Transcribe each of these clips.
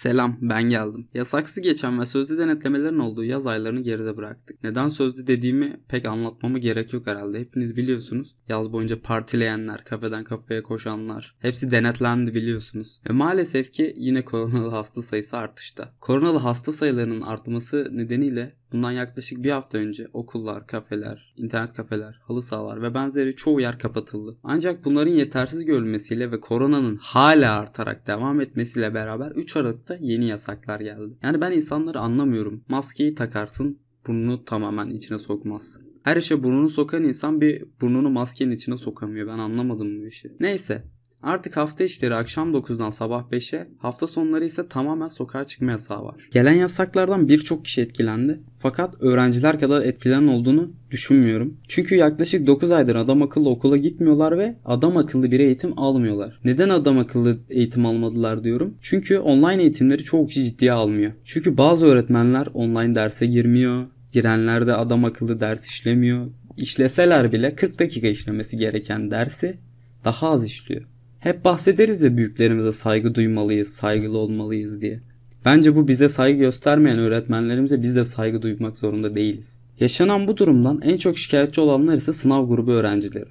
Selam ben geldim. Yasaksız geçen ve sözlü denetlemelerin olduğu yaz aylarını geride bıraktık. Neden sözlü dediğimi pek anlatmama gerek yok herhalde. Hepiniz biliyorsunuz. Yaz boyunca partileyenler, kafeden kafeye koşanlar hepsi denetlendi biliyorsunuz. Ve maalesef ki yine koronalı hasta sayısı artışta. Koronalı hasta sayılarının artması nedeniyle Bundan yaklaşık bir hafta önce okullar, kafeler, internet kafeler, halı sahalar ve benzeri çoğu yer kapatıldı. Ancak bunların yetersiz görülmesiyle ve koronanın hala artarak devam etmesiyle beraber 3 Aralık'ta yeni yasaklar geldi. Yani ben insanları anlamıyorum. Maskeyi takarsın, burnunu tamamen içine sokmazsın. Her işe burnunu sokan insan bir burnunu maskenin içine sokamıyor. Ben anlamadım bu işi. Neyse Artık hafta içleri akşam 9'dan sabah 5'e, hafta sonları ise tamamen sokağa çıkma yasağı var. Gelen yasaklardan birçok kişi etkilendi. Fakat öğrenciler kadar etkilenen olduğunu düşünmüyorum. Çünkü yaklaşık 9 aydır adam akıllı okula gitmiyorlar ve adam akıllı bir eğitim almıyorlar. Neden adam akıllı eğitim almadılar diyorum? Çünkü online eğitimleri çoğu kişi ciddiye almıyor. Çünkü bazı öğretmenler online derse girmiyor. Girenler de adam akıllı ders işlemiyor. İşleseler bile 40 dakika işlemesi gereken dersi daha az işliyor. Hep bahsederiz ya büyüklerimize saygı duymalıyız, saygılı olmalıyız diye. Bence bu bize saygı göstermeyen öğretmenlerimize biz de saygı duymak zorunda değiliz. Yaşanan bu durumdan en çok şikayetçi olanlar ise sınav grubu öğrencileri.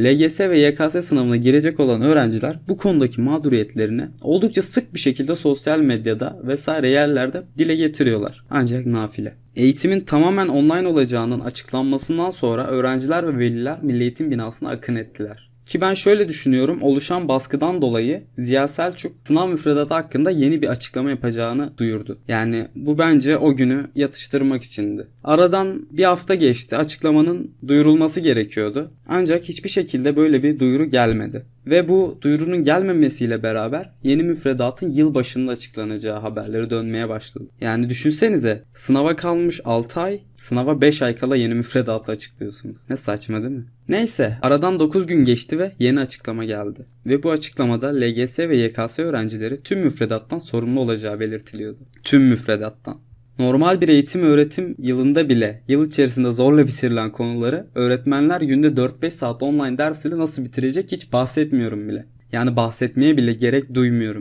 LGS ve YKS sınavına girecek olan öğrenciler bu konudaki mağduriyetlerini oldukça sık bir şekilde sosyal medyada vesaire yerlerde dile getiriyorlar. Ancak nafile. Eğitimin tamamen online olacağının açıklanmasından sonra öğrenciler ve veliler Milli Eğitim binasına akın ettiler. Ki ben şöyle düşünüyorum oluşan baskıdan dolayı Ziya Selçuk sınav müfredatı hakkında yeni bir açıklama yapacağını duyurdu. Yani bu bence o günü yatıştırmak içindi. Aradan bir hafta geçti açıklamanın duyurulması gerekiyordu. Ancak hiçbir şekilde böyle bir duyuru gelmedi. Ve bu duyurunun gelmemesiyle beraber yeni müfredatın yıl başında açıklanacağı haberleri dönmeye başladı. Yani düşünsenize sınava kalmış 6 ay, sınava 5 ay kala yeni müfredatı açıklıyorsunuz. Ne saçma değil mi? Neyse aradan 9 gün geçti ve yeni açıklama geldi. Ve bu açıklamada LGS ve YKS öğrencileri tüm müfredattan sorumlu olacağı belirtiliyordu. Tüm müfredattan. Normal bir eğitim öğretim yılında bile yıl içerisinde zorla bitirilen konuları öğretmenler günde 4-5 saat online ders ile nasıl bitirecek hiç bahsetmiyorum bile. Yani bahsetmeye bile gerek duymuyorum.